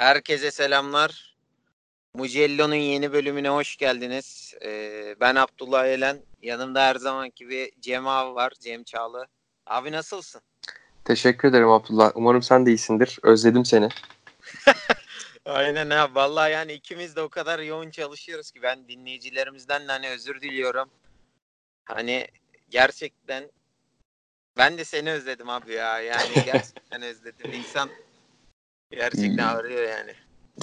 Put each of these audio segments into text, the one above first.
Herkese selamlar. Mugello'nun yeni bölümüne hoş geldiniz. Ee, ben Abdullah Elen. Yanımda her zamanki bir Cem abi var. Cem Çağlı. Abi nasılsın? Teşekkür ederim Abdullah. Umarım sen de iyisindir. Özledim seni. Aynen abi. Vallahi yani ikimiz de o kadar yoğun çalışıyoruz ki ben dinleyicilerimizden de hani özür diliyorum. Hani gerçekten ben de seni özledim abi ya. Yani gerçekten özledim. İnsan gerçekten arıyor yani.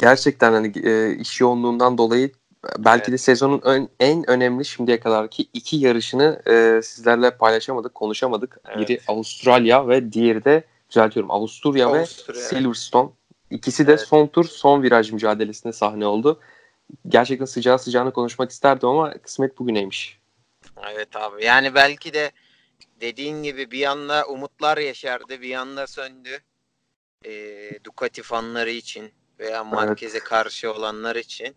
Gerçekten hani e, iş yoğunluğundan dolayı belki evet. de sezonun ön, en önemli şimdiye kadarki iki yarışını e, sizlerle paylaşamadık, konuşamadık. Evet. Biri Avustralya ve diğeri de düzeltiyorum Avusturya, Avusturya ve Silverstone. İkisi de evet. son tur, son viraj mücadelesine sahne oldu. Gerçekten sıcağı sıcağına konuşmak isterdim ama kısmet bugüneymiş. Evet abi. Yani belki de dediğin gibi bir anda umutlar yaşardı, bir anda söndü. E, Ducati fanları için veya Marquez'e evet. karşı olanlar için.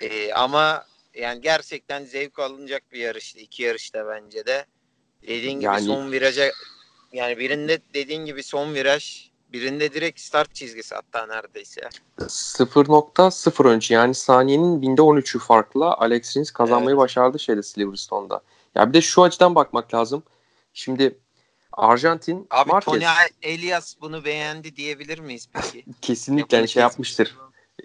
E, ama yani gerçekten zevk alınacak bir yarıştı. İki yarışta bence de. Dediğin gibi yani... son viraja yani birinde dediğin gibi son viraj birinde direkt start çizgisi hatta neredeyse. 0.0 önce yani saniyenin binde 13'ü farklı Alex Rins kazanmayı evet. başardı şeyde Silverstone'da. Ya bir de şu açıdan bakmak lazım. Şimdi Arjantin Abi Marquez. Tony Elias bunu beğendi diyebilir miyiz peki? Kesinlikle yani şey yapmıştır.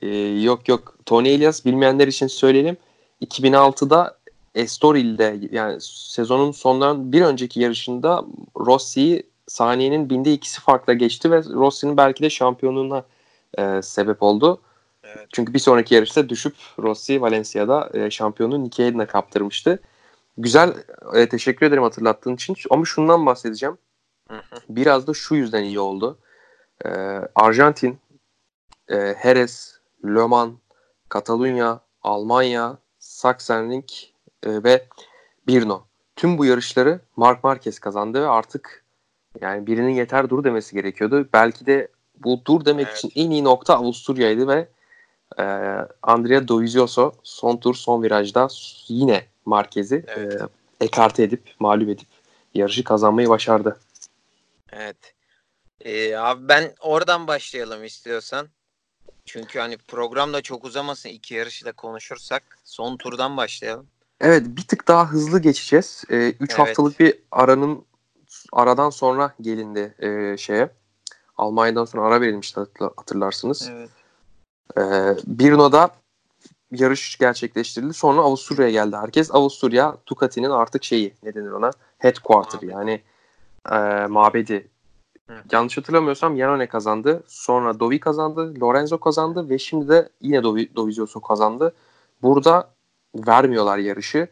Ee, yok yok. Tony Elias bilmeyenler için söyleyelim. 2006'da Estoril'de yani sezonun sondan bir önceki yarışında Rossi'yi saniyenin binde ikisi farkla geçti ve Rossi'nin belki de şampiyonluğuna e, sebep oldu. Evet. Çünkü bir sonraki yarışta düşüp Rossi Valencia'da e, şampiyonluğu Nicky Hayden'a kaptırmıştı. Güzel, e, teşekkür ederim hatırlattığın için. Ama şundan bahsedeceğim. Biraz da şu yüzden iyi oldu. E, Arjantin, e, Jerez, Le Mans, Katalunya, Almanya, Sachsenring e, ve Brno. Tüm bu yarışları Mark Marquez kazandı ve artık yani birinin yeter dur demesi gerekiyordu. Belki de bu dur demek evet. için en iyi nokta Avusturya'ydı ve e, Andrea Dovizioso son tur son virajda yine Marquez'i evet. e, ekarte edip mağlup edip yarışı kazanmayı başardı. Evet. Ee, abi ben oradan başlayalım istiyorsan. Çünkü hani program da çok uzamasın. iki yarışı da konuşursak son turdan başlayalım. Evet bir tık daha hızlı geçeceğiz. 3 ee, üç evet. haftalık bir aranın aradan sonra gelindi e, şeye. Almanya'dan sonra ara verilmişti hatırlarsınız. Evet. Ee, Brno'da yarış gerçekleştirildi. Sonra Avusturya'ya geldi herkes. Avusturya Ducati'nin artık şeyi ne denir ona? Headquarter yani e, mabedi. Yanlış hatırlamıyorsam Yanone kazandı. Sonra Dovi kazandı. Lorenzo kazandı ve şimdi de yine Dovi, Dovizioso kazandı. Burada vermiyorlar yarışı.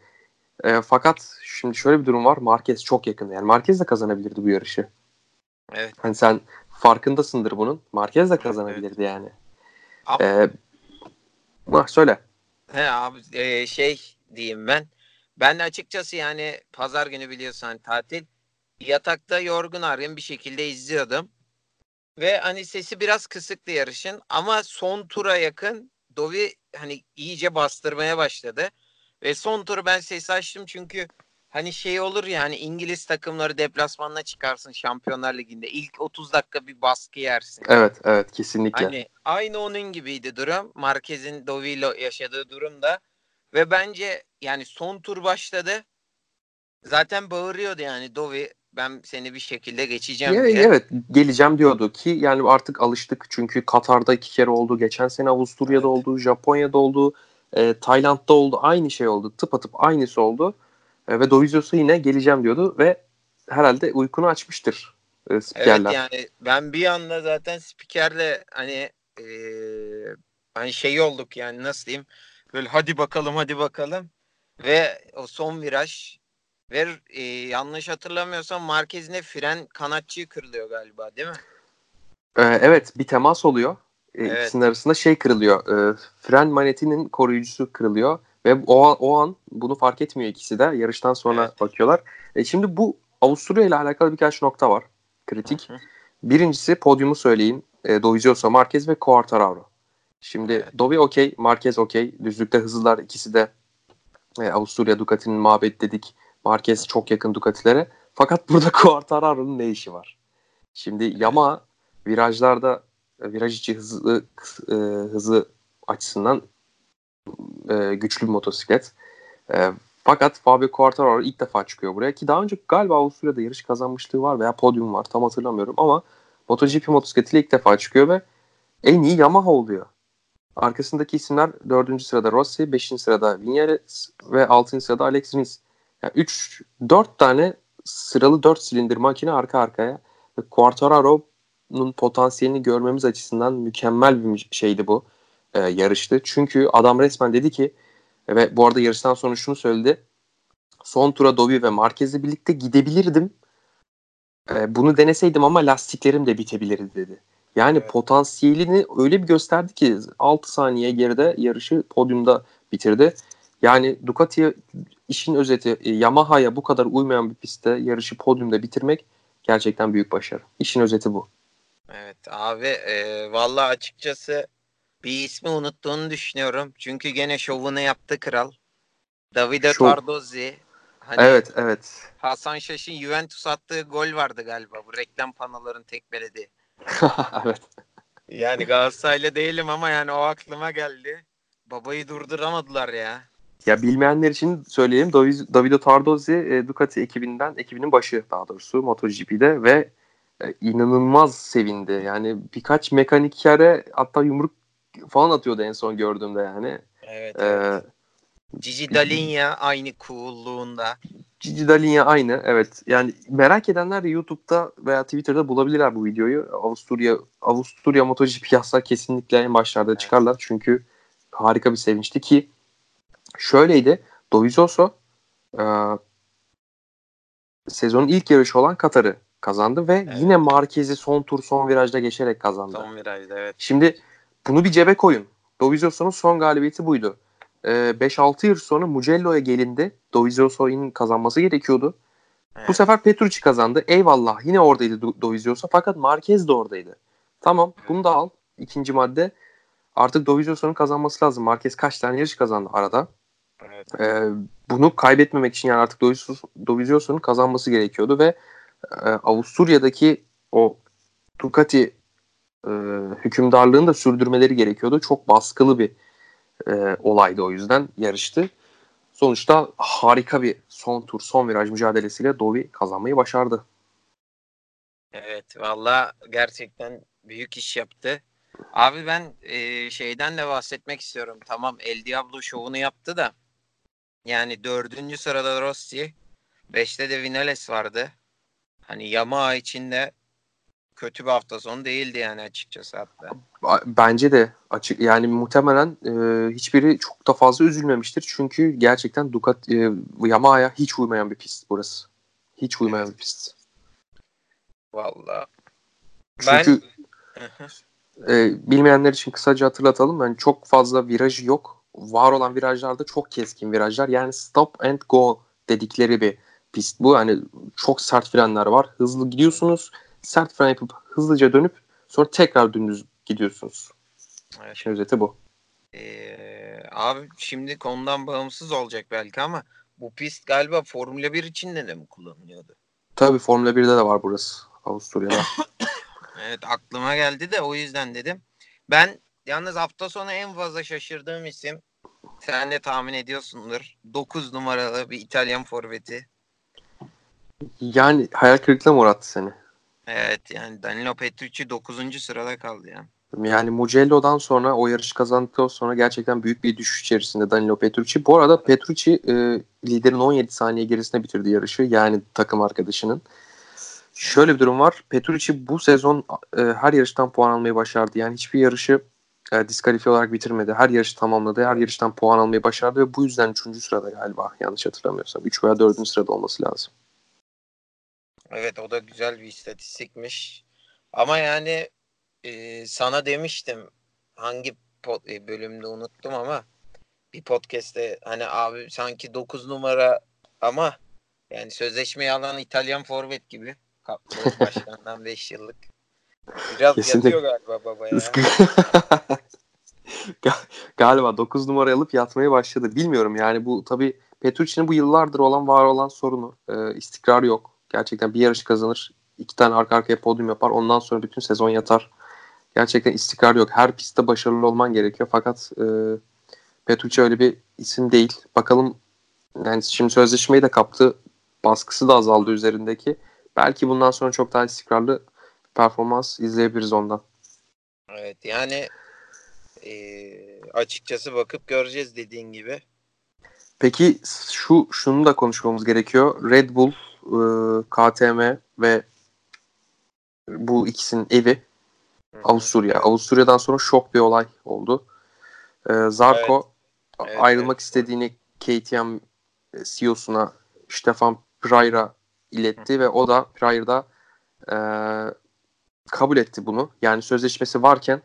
E, fakat şimdi şöyle bir durum var. Marquez çok yakın. Yani Marquez de kazanabilirdi bu yarışı. Evet. Hani sen farkındasındır bunun. Marquez de kazanabilirdi evet. yani. Ama... Ee, ah, söyle. He abi e, şey diyeyim ben. Ben de açıkçası yani pazar günü biliyorsun hani tatil. Yatakta yorgun argın bir şekilde izliyordum. Ve hani sesi biraz kısıktı yarışın ama son tura yakın Dovi hani iyice bastırmaya başladı. Ve son turu ben ses açtım çünkü hani şey olur ya hani İngiliz takımları deplasmanına çıkarsın Şampiyonlar Ligi'nde. ilk 30 dakika bir baskı yersin. Evet evet kesinlikle. Hani aynı onun gibiydi durum. Marquez'in Dovi'yle yaşadığı durumda. Ve bence yani son tur başladı. Zaten bağırıyordu yani Dovi ben seni bir şekilde geçeceğim yani, diye. Evet geleceğim diyordu ki yani artık alıştık çünkü Katar'da iki kere oldu. Geçen sene Avusturya'da evet. oldu, Japonya'da oldu, e, Tayland'da oldu. Aynı şey oldu. Tıpatıp aynısı oldu. E, ve Dovizioso yine geleceğim diyordu ve herhalde uykunu açmıştır e, spikerler. Evet yani ben bir anda zaten spikerle hani e, hani şey olduk yani nasıl diyeyim böyle hadi bakalım hadi bakalım ve o son viraj ve e, yanlış hatırlamıyorsam Marquez'ine fren kanatçığı kırılıyor galiba değil mi? Ee, evet bir temas oluyor. Ee, evet. İkisinin arasında şey kırılıyor. E, fren manetinin koruyucusu kırılıyor. Ve o an, o an bunu fark etmiyor ikisi de. Yarıştan sonra evet. bakıyorlar. E, şimdi bu Avusturya ile alakalı birkaç nokta var. Kritik. Hı hı. Birincisi podyumu söyleyeyim. E, Dovizioso, Marquez ve Quartararo. Şimdi evet. Dovi okey, Marquez okey. Düzlükte hızlılar ikisi de e, Avusturya Ducati'nin mabet dedik. Marquez çok yakın Ducati'lere. Fakat burada Quartararo'nun ne işi var? Şimdi Yama virajlarda Viraj içi hızlı e, hızı açısından e, güçlü bir motosiklet. E, fakat Fabio Quartararo ilk defa çıkıyor buraya ki daha önce galiba Avusturya'da yarış kazanmışlığı var veya podyum var tam hatırlamıyorum ama MotoGP motosikletiyle ilk defa çıkıyor ve en iyi Yamaha oluyor. Arkasındaki isimler 4. sırada Rossi, 5. sırada Vinales ve 6. sırada Alex Rins. Yani 3 4 tane sıralı 4 silindir makine arka arkaya. Quartararo'nun potansiyelini görmemiz açısından mükemmel bir şeydi bu e, yarıştı. Çünkü adam resmen dedi ki ve bu arada yarıştan sonra şunu söyledi. Son tura Dovi ve Marquez'le birlikte gidebilirdim. E, bunu deneseydim ama lastiklerim de bitebilirdi dedi. Yani evet. potansiyelini öyle bir gösterdi ki 6 saniye geride yarışı podyumda bitirdi. Yani Ducati işin özeti e, Yamaha'ya bu kadar uymayan bir pistte yarışı podyumda bitirmek gerçekten büyük başarı. İşin özeti bu. Evet abi e, vallahi açıkçası bir ismi unuttuğunu düşünüyorum. Çünkü gene şovunu yaptı kral. Davide Şov. Tardozzi. Hani evet evet. Hasan Şaş'ın Juventus attığı gol vardı galiba. Bu reklam panoların tekmelediği. evet. Yani Galatasaraylı değilim ama yani o aklıma geldi. Babayı durduramadılar ya. Ya bilmeyenler için söyleyeyim. Davide Tardozzi e, Ducati ekibinden, ekibinin başı daha doğrusu MotoGP'de ve e, inanılmaz sevindi. Yani birkaç mekanik yere hatta yumruk falan atıyordu en son gördüğümde yani. Evet. Ee, evet. Cici Dalinya aynı coolluğunda. Cici Dalinya aynı evet. Yani merak edenler YouTube'da veya Twitter'da bulabilirler bu videoyu. Avusturya Avusturya MotoGP yazsa kesinlikle en başlarda evet. çıkarlar. Çünkü harika bir sevinçti ki şöyleydi. Dovizioso e, sezonun ilk yarışı olan Katar'ı kazandı ve evet. yine Marquez'i son tur son virajda geçerek kazandı. Son virajda evet. Şimdi bunu bir cebe koyun. Dovizioso'nun son galibiyeti buydu. Ee, 5-6 yıl sonra Mugello'ya gelindi. Dovizioso'nun kazanması gerekiyordu. Evet. Bu sefer Petrucci kazandı. Eyvallah yine oradaydı Dovizioso fakat Marquez de oradaydı. Tamam bunu da al. İkinci madde. Artık Dovizioso'nun kazanması lazım. Marquez kaç tane yarış kazandı arada. Evet. Ee, bunu kaybetmemek için yani artık Dovizioso'nun kazanması gerekiyordu ve e, Avusturya'daki o Ducati e, hükümdarlığını da sürdürmeleri gerekiyordu. Çok baskılı bir e, olaydı o yüzden yarıştı. Sonuçta harika bir son tur, son viraj mücadelesiyle Dovi kazanmayı başardı. Evet valla gerçekten büyük iş yaptı. Abi ben e, şeyden de bahsetmek istiyorum. Tamam El Diablo şovunu yaptı da yani dördüncü sırada Rossi, beşte de Vinales vardı. Hani Yamaha içinde kötü bir hafta sonu değildi yani açıkçası hatta. Bence de açık yani muhtemelen e, hiçbiri çok da fazla üzülmemiştir. Çünkü gerçekten Ducati e, Yamaha'ya hiç uymayan bir pist burası. Hiç uymayan evet. bir pist. Valla. Çünkü ben... e, bilmeyenler için kısaca hatırlatalım. Yani çok fazla viraj yok. Var olan virajlarda çok keskin virajlar. Yani stop and go dedikleri bir pist bu. Yani çok sert frenler var. Hızlı gidiyorsunuz sert fren yapıp hızlıca dönüp sonra tekrar dümdüz gidiyorsunuz. Evet. Şimdi özeti bu. Ee, abi şimdi konudan bağımsız olacak belki ama bu pist galiba Formula 1 için de mi kullanılıyordu? Tabii Formula 1'de de var burası Avusturya'da. evet aklıma geldi de o yüzden dedim. Ben yalnız hafta sonu en fazla şaşırdığım isim sen de tahmin ediyorsundur. 9 numaralı bir İtalyan forveti. Yani hayal kırıklığına mı uğrattı seni? Evet yani Danilo Petrucci 9. sırada kaldı ya. Yani Mugello'dan sonra o yarış kazandıktan sonra gerçekten büyük bir düşüş içerisinde Danilo Petrucci. Bu arada Petrucci e, liderin 17 saniye gerisine bitirdi yarışı. Yani takım arkadaşının. Şöyle bir durum var. Petrucci bu sezon e, her yarıştan puan almayı başardı. Yani hiçbir yarışı e, diskalifiye olarak bitirmedi. Her yarışı tamamladı. Her yarıştan puan almayı başardı ve bu yüzden 3. sırada galiba yanlış hatırlamıyorsam. 3 veya 4. sırada olması lazım. Evet o da güzel bir istatistikmiş. Ama yani e, sana demiştim hangi pod, e, bölümde unuttum ama bir podcast'te hani abi sanki 9 numara ama yani sözleşmeyi alan İtalyan forvet gibi. Başkandan 5 yıllık. Biraz Kesinlikle. yatıyor galiba baba ya. galiba 9 numara alıp yatmaya başladı. Bilmiyorum yani bu tabii Petrucci'nin bu yıllardır olan var olan sorunu. E, istikrar yok. Gerçekten bir yarış kazanır. iki tane arka arkaya podyum yapar. Ondan sonra bütün sezon yatar. gerçekten istikrar yok. Her pistte başarılı olman gerekiyor. Fakat e, Petrucci öyle bir isim değil. Bakalım yani şimdi sözleşmeyi de kaptı. Baskısı da azaldı üzerindeki. Belki bundan sonra çok daha istikrarlı performans izleyebiliriz ondan. Evet yani e, açıkçası bakıp göreceğiz dediğin gibi. Peki şu şunu da konuşmamız gerekiyor. Red Bull, KTM ve bu ikisinin evi Avusturya. Avusturya'dan sonra şok bir olay oldu. E, Zarko evet. Evet, ayrılmak evet. istediğini KTM CEO'suna Stefan Prayra iletti Hı. ve o da Prayra e, kabul etti bunu. Yani sözleşmesi varken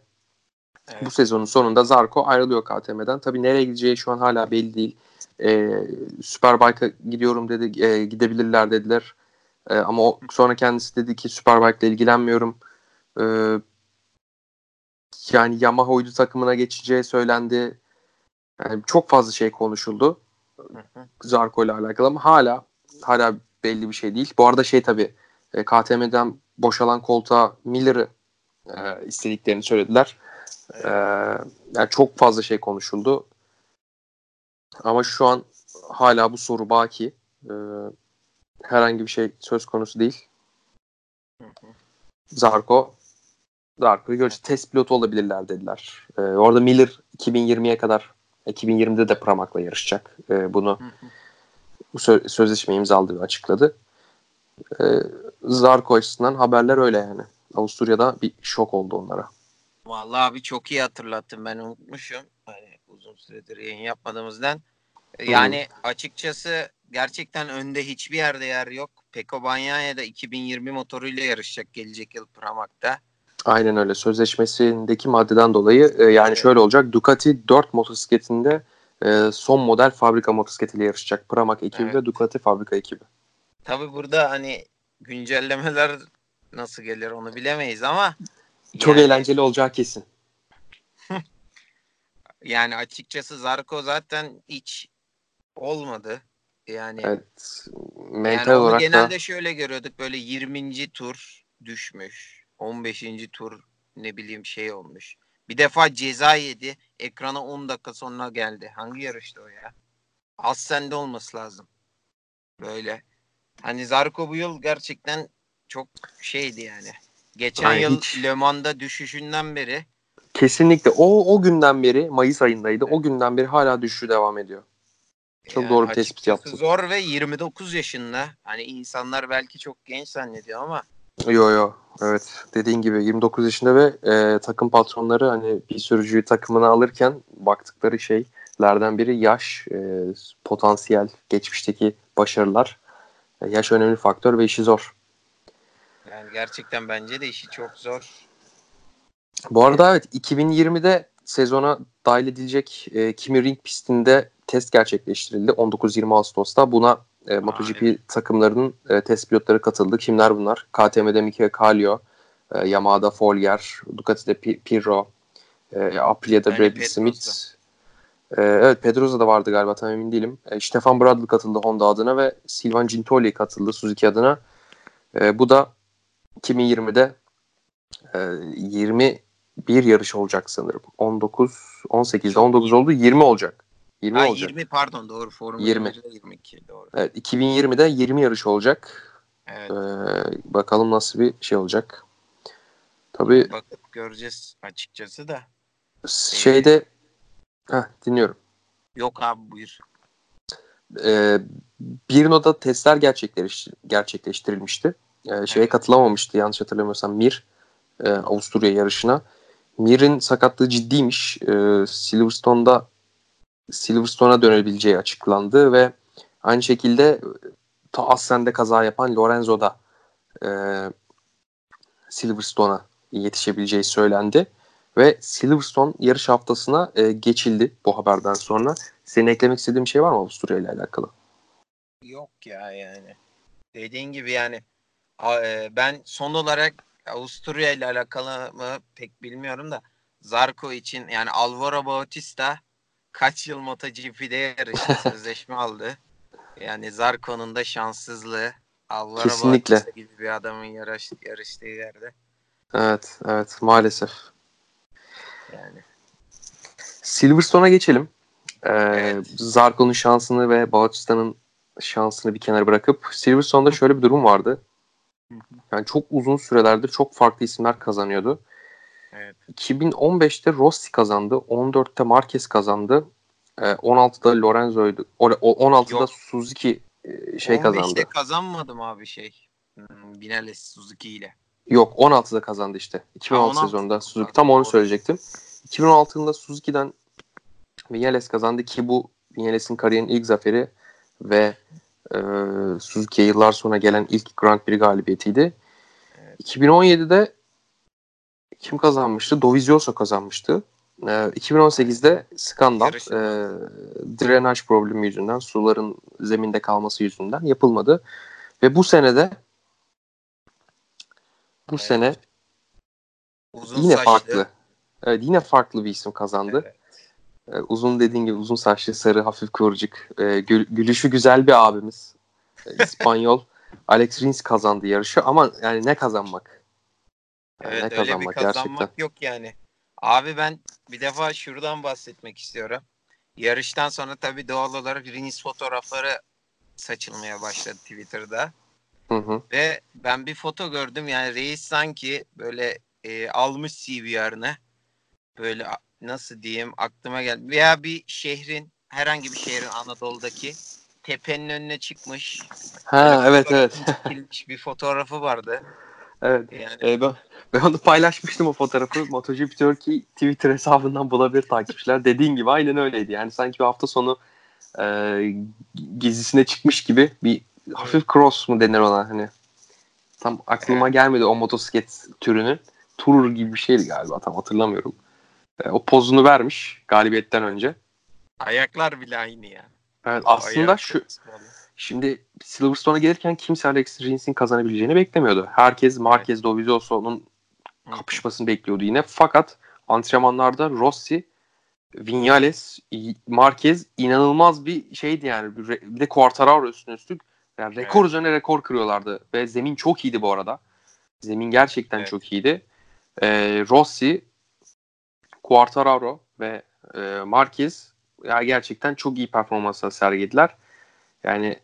evet. bu sezonun sonunda Zarko ayrılıyor KTM'den. Tabii nereye gideceği şu an hala belli değil. E, Superbike'a gidiyorum dedi. E, gidebilirler dediler. E, ama o, sonra kendisi dedi ki Superbike'la ilgilenmiyorum. E, yani Yamaha uydu takımına geçeceği söylendi. Yani çok fazla şey konuşuldu. Zarko ile alakalı ama hala hala belli bir şey değil. Bu arada şey tabii e, KTM'den boşalan koltuğa Miller'ı e, istediklerini söylediler. E, yani çok fazla şey konuşuldu. Ama şu an hala bu soru baki. E, herhangi bir şey söz konusu değil. Zarko Zarko'yu göreceğiz. Test pilotu olabilirler dediler. E, orada Miller 2020'ye kadar 2020'de de Pramak'la yarışacak. E, bunu bu sö- sözleşme imzaladı ve açıkladı. E, Zarko açısından haberler öyle yani. Avusturya'da bir şok oldu onlara. Vallahi abi çok iyi hatırlattın ben unutmuşum. Hani uzun süredir yayın yapmadığımızdan. Yani hmm. açıkçası gerçekten önde hiçbir yerde yer yok. Peko Banyaya da 2020 motoruyla yarışacak gelecek yıl Pramak'ta. Aynen öyle. Sözleşmesindeki maddeden dolayı e, yani evet. şöyle olacak. Ducati 4 motosikletinde e, son model fabrika motosikletiyle yarışacak. Pramac ekibi evet. ve Ducati fabrika ekibi. Tabi burada hani güncellemeler nasıl gelir onu bilemeyiz ama çok yani... eğlenceli olacağı kesin. yani açıkçası Zarko zaten hiç olmadı. Yani evet, mental yani olarak genelde da... şöyle görüyorduk böyle 20. tur düşmüş. 15. tur ne bileyim şey olmuş. Bir defa ceza yedi. Ekrana 10 dakika sonra geldi. Hangi yarıştı o ya? Az sende olması lazım. Böyle. Hani Zarko bu yıl gerçekten çok şeydi yani. Geçen Ay, yıl hiç. Le Mans'da düşüşünden beri. Kesinlikle. O o günden beri Mayıs ayındaydı. O günden beri hala düşüşü devam ediyor. Çok yani doğru bir tespit yaptın. Zor ve 29 yaşında. Hani insanlar belki çok genç zannediyor ama Yo yo evet dediğin gibi 29 yaşında ve e, takım patronları hani bir sürücüyü takımına alırken baktıkları şeylerden biri yaş, e, potansiyel, geçmişteki başarılar. E, yaş önemli faktör ve işi zor. Yani gerçekten bence de işi çok zor. Bu arada evet 2020'de sezona dahil edilecek e, Kimi Ring pistinde test gerçekleştirildi 19-20 Ağustos'ta. Buna e, MotoGP evet. takımlarının e, test pilotları katıldı. Kimler bunlar? KTM'de Mikel Kallio, e, Yamaha'da Folger, Ducati'de P- Pirro, e, Aprilia'da yani Bradley Smith. E, evet Pedroza da vardı galiba tam emin değilim. E, Stefan Bradl katıldı Honda adına ve Silvan Gintoli katıldı Suzuki adına. E, bu da 2020'de e, 21 yarış olacak sanırım. 19, 18'de 19 oldu 20 olacak. 20 ha, olacak. 20 pardon doğru. Formula 20. 22 doğru. Evet 2020'de 20 yarış olacak. Evet. Ee, bakalım nasıl bir şey olacak. Tabii bakıp göreceğiz açıkçası da. Şeyde ee, heh, dinliyorum. Yok abi buyur. Ee, bir noda testler gerçekleş, gerçekleştirilmişti. Ee, şeye evet. katılamamıştı yanlış hatırlamıyorsam Mir e, Avusturya yarışına. Mir'in sakatlığı ciddiymiş. Ee, Silverstone'da Silverstone'a dönebileceği açıklandı ve aynı şekilde ta Assen'de kaza yapan Lorenzo da e, Silverstone'a yetişebileceği söylendi. Ve Silverstone yarış haftasına e, geçildi bu haberden sonra. Senin eklemek istediğin bir şey var mı Avusturya ile alakalı? Yok ya yani. Dediğin gibi yani e, ben son olarak Avusturya ile alakalı mı pek bilmiyorum da Zarko için yani Alvaro Bautista kaç yıl MotoGP'de yarıştı, sözleşme aldı. Yani Zarco'nun da şanssızlığı. Alvaro Kesinlikle. gibi bir adamın yarış, yarıştığı yerde. Evet, evet maalesef. Yani. Silverstone'a geçelim. Ee, Evet. Zarco'nun şansını ve Bautista'nın şansını bir kenara bırakıp Silverstone'da şöyle bir durum vardı. Yani çok uzun sürelerdir çok farklı isimler kazanıyordu. Evet. 2015'te Rossi kazandı. 14'te Marquez kazandı. Ee, 16'da Lorenzo'ydu. O, o- 16'da Yok. Suzuki e, şey 15'te kazandı. kazanmadım abi şey. Hmm, Vinales Suzuki ile. Yok 16'da kazandı işte. 2016 16'da sezonunda Suzuki. Tam onu söyleyecektim. 2016 yılında Suzuki'den Vinales kazandı ki bu Vinales'in kariyerinin ilk zaferi ve e, Suzuki'ye yıllar sonra gelen ilk Grand Prix galibiyetiydi. Evet. 2017'de kim kazanmıştı? Dovizioso kazanmıştı. E, 2018'de skandal e, drenaj problemi yüzünden suların zeminde kalması yüzünden yapılmadı. Ve bu senede bu Evet. sene Uzun yine saçlı. farklı. Evet, yine farklı bir isim kazandı. Evet. Ee, uzun dediğin gibi uzun saçlı, sarı, hafif kıvırcık, e, gül- gülüşü güzel bir abimiz. Ee, İspanyol Alex Rins kazandı yarışı ama yani ne kazanmak? Yani Evet ne öyle bir kazanmak kazanmak gerçekten. yok yani. Abi ben bir defa şuradan bahsetmek istiyorum. Yarıştan sonra tabii doğal olarak Rins fotoğrafları saçılmaya başladı Twitter'da. Hı hı. Ve ben bir foto gördüm yani reis sanki böyle e, almış CVR'ını böyle nasıl diyeyim aklıma geldi. Veya bir şehrin herhangi bir şehrin Anadolu'daki tepenin önüne çıkmış. Ha evet evet. bir fotoğrafı vardı. evet. Yani Ee, ben, ben onu paylaşmıştım o fotoğrafı. MotoGP Turkey Twitter hesabından bulabilir takipçiler. Dediğin gibi aynen öyleydi. Yani sanki bir hafta sonu e, gezisine çıkmış gibi bir hafif cross mu denir ona hani. Tam aklıma gelmedi o motosiklet türünün. Tourer gibi bir şeydi galiba tam hatırlamıyorum. E, o pozunu vermiş galibiyetten önce. ayaklar bile aynı ya. Evet, O aslında ayak şu şimdi Silverstone'a gelirken kimse Alex Rins'in kazanabileceğini beklemiyordu. Herkes Marquez Dovizioso'nun Hı. kapışmasını bekliyordu yine. Fakat antrenmanlarda Rossi, Vinales, Marquez inanılmaz bir şeydi yani. Bir de Quartararo üstüne üstlük. Yani rekor Evet. üzerine rekor kırıyorlardı. Ve zemin çok iyiydi bu arada. Zemin gerçekten Evet. çok iyiydi. Ee, Rossi, Quartararo ve e, Marquez ya gerçekten çok iyi performanslar sergilediler. Yani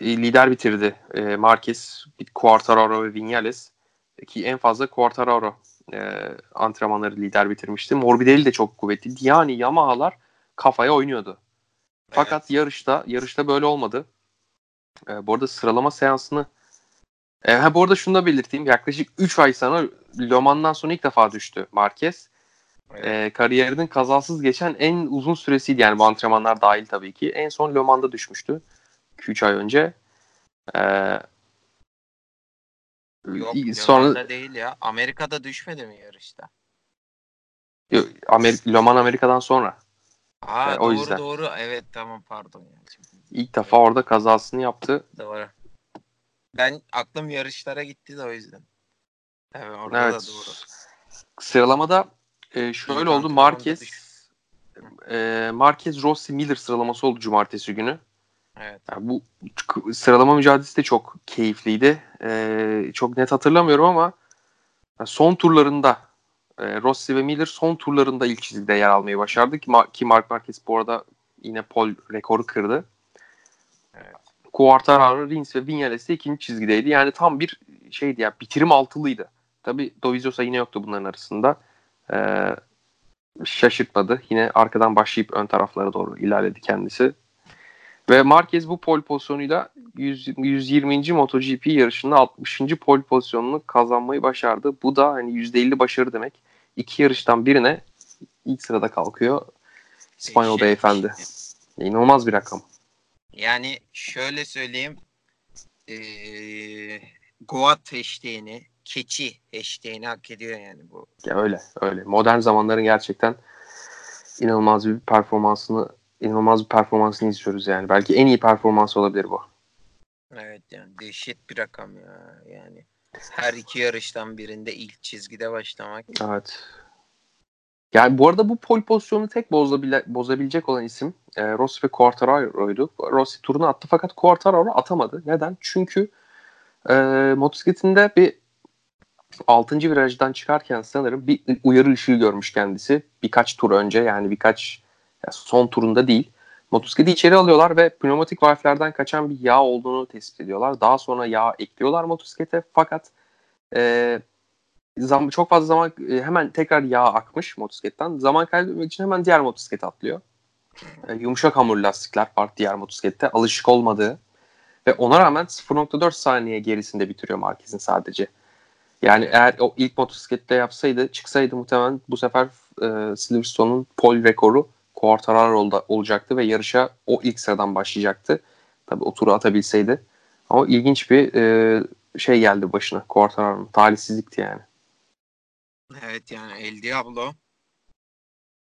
e, lider bitirdi e, Marquez, Quartararo ve Vinales ki en fazla Quartararo e, antrenmanları lider bitirmişti. Morbidelli de çok kuvvetliydi. Yani Yamaha'lar kafaya oynuyordu. Fakat yarışta yarışta böyle olmadı. E, bu arada sıralama seansını e, ha, bu arada şunu da belirteyim. Yaklaşık 3 ay sonra Le Mans'dan sonra ilk defa düştü Marquez. Evet. E, kariyerinin kazasız geçen en uzun süresiydi yani bu antrenmanlar dahil tabii ki. En son Le Mans'da düşmüştü. 2-3 ay önce. E, Yok sonra değil ya. Amerika'da düşmedi mi yarışta? Yok, Amerika, Le Mans Amerika'dan sonra. Aa o doğru yüzden. doğru. Evet tamam pardon. Yani. Şimdi İlk defa orada kazasını yaptı. Doğru. Ben aklım yarışlara gitti de o yüzden. Evet orada evet. da doğru. Sıralamada e, şöyle oldu. Marquez e, Marquez Rossi Miller sıralaması oldu cumartesi günü. Evet. Yani bu sıralama mücadelesi de çok keyifliydi. E, çok net hatırlamıyorum ama son turlarında e, Rossi ve Miller son turlarında ilk çizgide yer almayı başardı ki, ki Mark Marquez bu arada yine pol rekoru kırdı. Evet. Quartararo, Rins ve Vinales de ikinci çizgideydi. Yani tam bir şeydi ya bitirim altılıydı. Tabi Dovizioso yine yoktu bunların arasında. Ee, şaşırtmadı. Yine arkadan başlayıp ön taraflara doğru ilerledi kendisi. Ve Marquez bu pole pozisyonuyla 100, 120. MotoGP yarışında 60. pole pozisyonunu kazanmayı başardı. Bu da hani %50 başarı demek. İki yarıştan birine ilk sırada kalkıyor. İspanyol Şey- beyefendi. İnanılmaz bir rakam. Yani şöyle söyleyeyim. Ee, Goat hashtag'ini, keçi hashtag'ini hak ediyor yani bu. Ya öyle öyle. Modern zamanların gerçekten inanılmaz bir performansını inanılmaz bir performansını izliyoruz yani. Belki en iyi performans olabilir bu. Evet yani dehşet bir rakam ya. Yani her iki yarıştan birinde ilk çizgide başlamak. Evet. Yani bu arada bu pole pozisyonu tek bozabile, bozabilecek olan isim e, Rossi ve Quartararo'ydu. Rossi turunu attı fakat Quartararo atamadı. Neden? Çünkü e, motosikletinde bir 6. virajdan çıkarken sanırım bir uyarı ışığı görmüş kendisi. Birkaç tur önce yani birkaç yani son turunda değil. Motosikleti içeri alıyorlar ve pneumatik valflerden kaçan bir yağ olduğunu tespit ediyorlar. Daha sonra yağ ekliyorlar motosiklete fakat e, zam çok fazla zaman e, hemen tekrar yağ akmış motosikletten. Zaman kaybetmek için hemen diğer motosiklete atlıyor. E, yumuşak hamur lastikler var diğer motosiklette. Alışık olmadığı ve ona rağmen 0.4 saniye gerisinde bitiriyor Marquez'in sadece. Yani eğer o ilk motosiklette yapsaydı, çıksaydı muhtemelen bu sefer e, Silverstone'un pole rekoru Quartararo olacaktı ve yarışa o ilk sıradan başlayacaktı. Tabii o turu atabilseydi. Ama ilginç bir e, şey geldi başına Quartararo'nun. Talihsizlikti yani. Evet yani El Diablo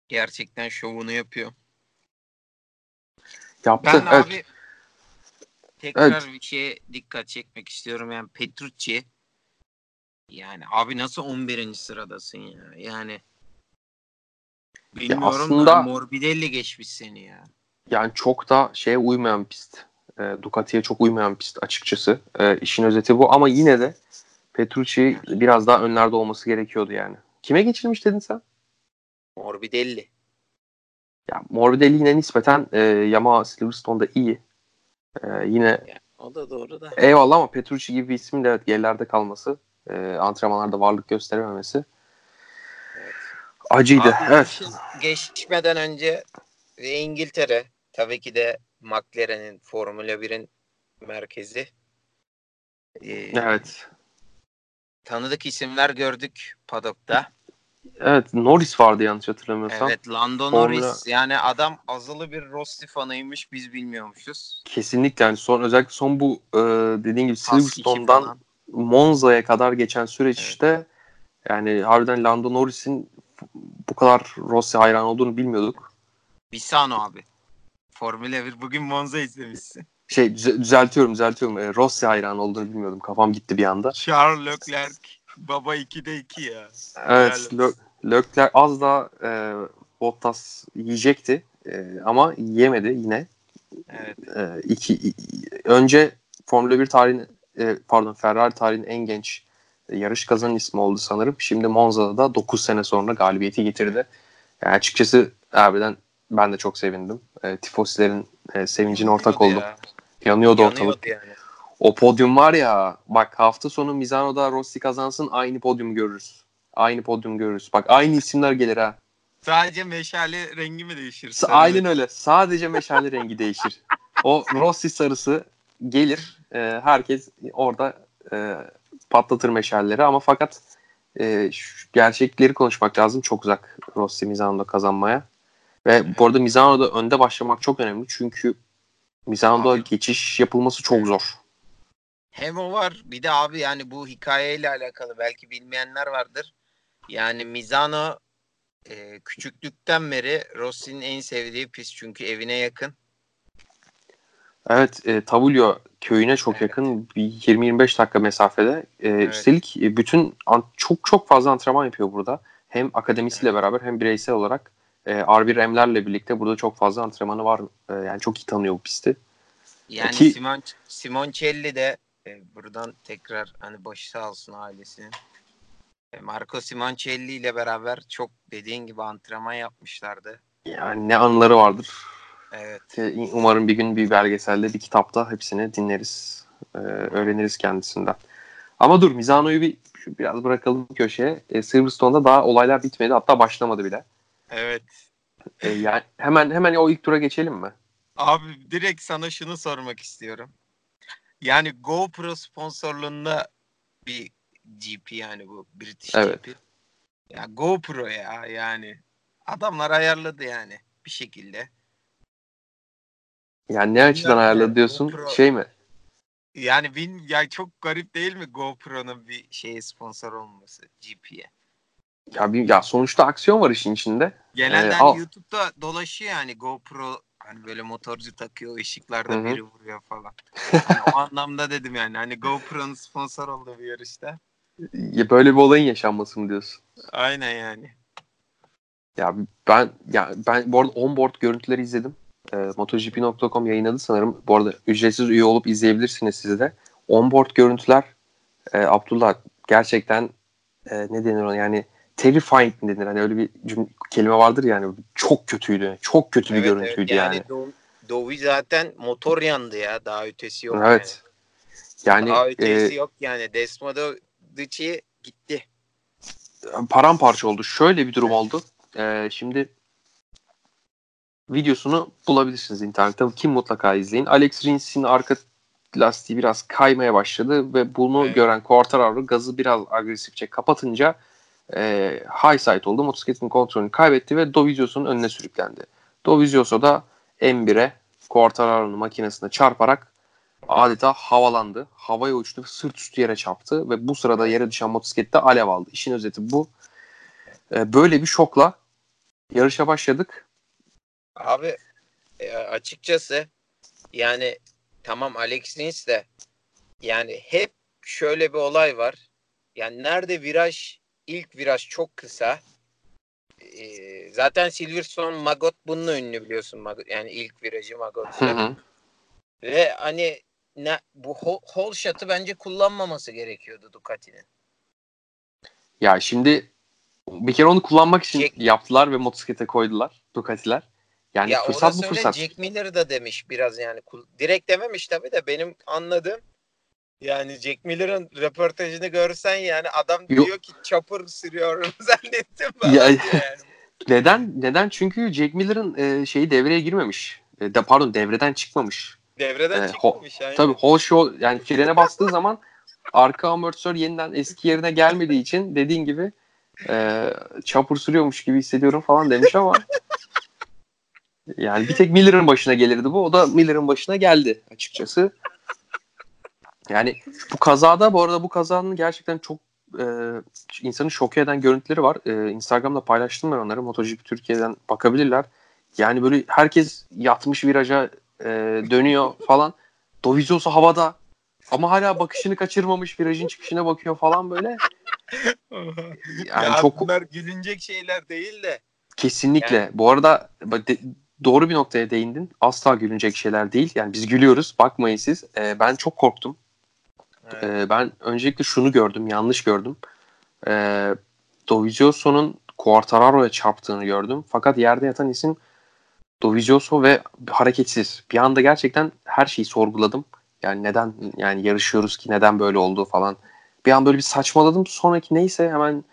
gerçekten şovunu yapıyor. Yaptı. Ben evet. abi tekrar Evet. bir şeye dikkat çekmek istiyorum. Yani Petrucci yani abi nasıl 11. sıradasın ya? Yani bilmiyorum aslında- da Morbidelli geçmiş seni ya. Yani çok da şeye uymayan pist. E, Ducati'ye çok uymayan pist açıkçası. E, işin özeti bu ama yine de Petrucci biraz daha önlerde olması gerekiyordu yani. Kime geçirmiş dedin sen? Morbidelli. Ya Morbidelli yine nispeten e, Yamaha Silverstone'da iyi. E, yine Yani o da doğru da. eyvallah ama Petrucci gibi bir ismin de evet gerilerde kalması, e, antrenmanlarda varlık gösterememesi acıydı. Abi evet. geçmeden önce İngiltere tabii ki de McLaren'in Formula 1'in merkezi. Ee, Evet. Tanıdık isimler gördük padokta. Evet Norris vardı yanlış hatırlamıyorsam. Evet Lando Formula- Norris yani adam azılı bir Rossi fanıymış biz bilmiyormuşuz. Kesinlikle yani son özellikle son bu e, dediğin gibi Silverstone'dan. Monza'ya kadar geçen süreç Evet. işte yani harbiden Lando Norris'in bu kadar Rossi hayran olduğunu bilmiyorduk. Bisano abi. Formula 1 bugün Monza izlemişsin. Şey düze- düzeltiyorum düzeltiyorum. E, Rossi hayran olduğunu bilmiyordum. Kafam gitti bir anda. Charles Leclerc baba 2'de 2 ya. Evet Lö- Leclerc az da e, Bottas yiyecekti E, ama yiyemedi yine. Evet. E, iki, önce Formula 1 tarihinin e, pardon Ferrari tarihinin en genç e, yarış kazanan ismi oldu sanırım. Şimdi Monza'da da 9 sene sonra galibiyeti getirdi. Yani açıkçası harbiden ben de çok sevindim. E, tifosilerin e, sevincine ortak Yanıyordu oldum. ya. Yanıyordu ortalık. Yanıyordu yani. O podyum var ya bak hafta sonu Misano'da Rossi kazansın aynı podyum görürüz. Aynı podyum görürüz. Bak aynı isimler gelir ha. Sadece meşale rengi mi değişir? Aynen öyle. Sadece meşale rengi değişir. O Rossi sarısı gelir. E, herkes orada e, patlatır meşalleri ama fakat e, şu gerçekleri konuşmak lazım. Çok uzak Rossi Misano'da kazanmaya. Ve bu arada Misano'da önde başlamak çok önemli. Çünkü Misano'da Abi. geçiş yapılması çok zor. Hem o var bir de abi yani bu hikayeyle alakalı belki bilmeyenler vardır. Yani Mizano e, küçüklükten beri Rossi'nin en sevdiği pist çünkü evine yakın. Evet, e, Tavulyo köyüne çok Evet. yakın. Bir 20-25 dakika mesafede. E, Evet. Üstelik e, bütün an- çok çok fazla antrenman yapıyor burada. Hem akademisiyle beraber hem bireysel olarak e, R1M'lerle birlikte burada çok fazla antrenmanı var. E, yani çok iyi tanıyor bu pisti. Yani Ki- Simon Simoncelli de e, buradan tekrar hani başı sağ olsun ailesinin. E, Marco Simoncelli ile beraber çok dediğin gibi antrenman yapmışlardı. Yani ne anıları vardır. Evet. Umarım bir gün bir belgeselde, bir kitapta hepsini dinleriz. e, öğreniriz kendisinden. Ama dur Mizano'yu bir biraz bırakalım köşeye. E, Silverstone'da daha olaylar bitmedi. Hatta başlamadı bile. Evet. E, yani hemen hemen o ilk tura geçelim mi? Abi direkt sana şunu sormak istiyorum. Yani GoPro sponsorluğunda bir GP yani bu British Evet. GP. Ya GoPro ya yani. Adamlar ayarladı yani bir şekilde. Yani ne açıdan ayarladı yani, diyorsun? GoPro- Şey mi? Yani bin, ya çok garip değil mi GoPro'nun bir şeye sponsor olması GP'ye? Ya, bir, ya sonuçta aksiyon var işin içinde. Genelde Ee, hani al. YouTube'da dolaşıyor yani GoPro hani böyle motorcu takıyor ışıklarda Hı hı. biri vuruyor falan. Hani o anlamda dedim yani hani GoPro'nun sponsor olduğu bir yarışta. Ya böyle bir olayın yaşanması mı diyorsun? Aynen yani. Ya ben ya ben bu arada onboard görüntüleri izledim. E, MotoGP.com yayınladı sanırım. Bu arada ücretsiz üye olup izleyebilirsiniz siz de. Onboard görüntüler e, Abdullah gerçekten e, ne denir ona yani terrifying mi denir? Hani öyle bir cümle, kelime vardır yani çok kötüydü. Çok kötü bir görüntüydü evet, yani. yani. Do Dovi zaten motor yandı ya. Daha ötesi yok. Evet. Yani, yani daha ötesi e, yok yani. Desmododici gitti. Paramparça oldu. Şöyle bir durum oldu. Ee, şimdi videosunu bulabilirsiniz internette. Kim mutlaka izleyin. Alex Rins'in arka lastiği biraz kaymaya başladı ve bunu evet. gören Quartararo gazı biraz agresifçe kapatınca e, high side oldu. Motosikletin kontrolünü kaybetti ve Dovizioso'nun önüne sürüklendi. Dovizioso da M1'e Quartararo'nun makinesine çarparak adeta havalandı. Havaya uçtu ve sırt üstü yere çarptı ve bu sırada yere düşen motosiklette alev aldı. İşin özeti bu. E, böyle bir şokla yarışa başladık. Abi e, açıkçası yani tamam Alex Rins de yani hep şöyle bir olay var. Yani nerede viraj ilk viraj çok kısa. Ee, zaten Silverstone Magot bununla ünlü biliyorsun. Magot, yani ilk virajı Magot. Ve hani ne, bu hole shot'ı bence kullanmaması gerekiyordu Ducati'nin. Ya şimdi bir kere onu kullanmak için Jack... yaptılar ve motosiklete koydular Ducati'ler. Yani ya fırsat bu fırsat. Jack Miller da demiş biraz yani. Direkt dememiş tabii de benim anladığım yani Jack Miller'ın röportajını görsen yani adam Yok. diyor ki chopper sürüyorum zannettim ben. Ya, yani. neden? Neden? Çünkü Jack Miller'ın e, şeyi devreye girmemiş. E, de, pardon devreden çıkmamış. Devreden e, çıkmamış. Ho, tabii whole show yani frene bastığı zaman arka amortisör yeniden eski yerine gelmediği için dediğin gibi e, chopper sürüyormuş gibi hissediyorum falan demiş ama yani bir tek Miller'ın başına gelirdi bu. O da Miller'ın başına geldi açıkçası. Yani bu kazada bu arada bu kazanın gerçekten çok e, insanı şok eden görüntüleri var. E, Instagram'da paylaştım ben onları. MotoGP Türkiye'den bakabilirler. Yani böyle herkes yatmış viraja e, dönüyor falan. Dovizioso havada ama hala bakışını kaçırmamış virajın çıkışına bakıyor falan böyle. Yani ya çok bunlar gülünecek şeyler değil de. Kesinlikle. Yani... Bu arada doğru bir noktaya değindin. Asla gülünecek şeyler değil. Yani biz gülüyoruz. Bakmayın siz. Ee, ben çok korktum. Evet. Ee, ben öncelikle şunu gördüm. Yanlış gördüm. Ee, Dovizioso'nun Quartararo'ya çarptığını gördüm. Fakat yerde yatan isim Dovizioso ve hareketsiz. Bir anda gerçekten her şeyi sorguladım. Yani neden yani yarışıyoruz ki neden böyle oldu falan. Bir an böyle bir saçmaladım. Sonraki neyse hemen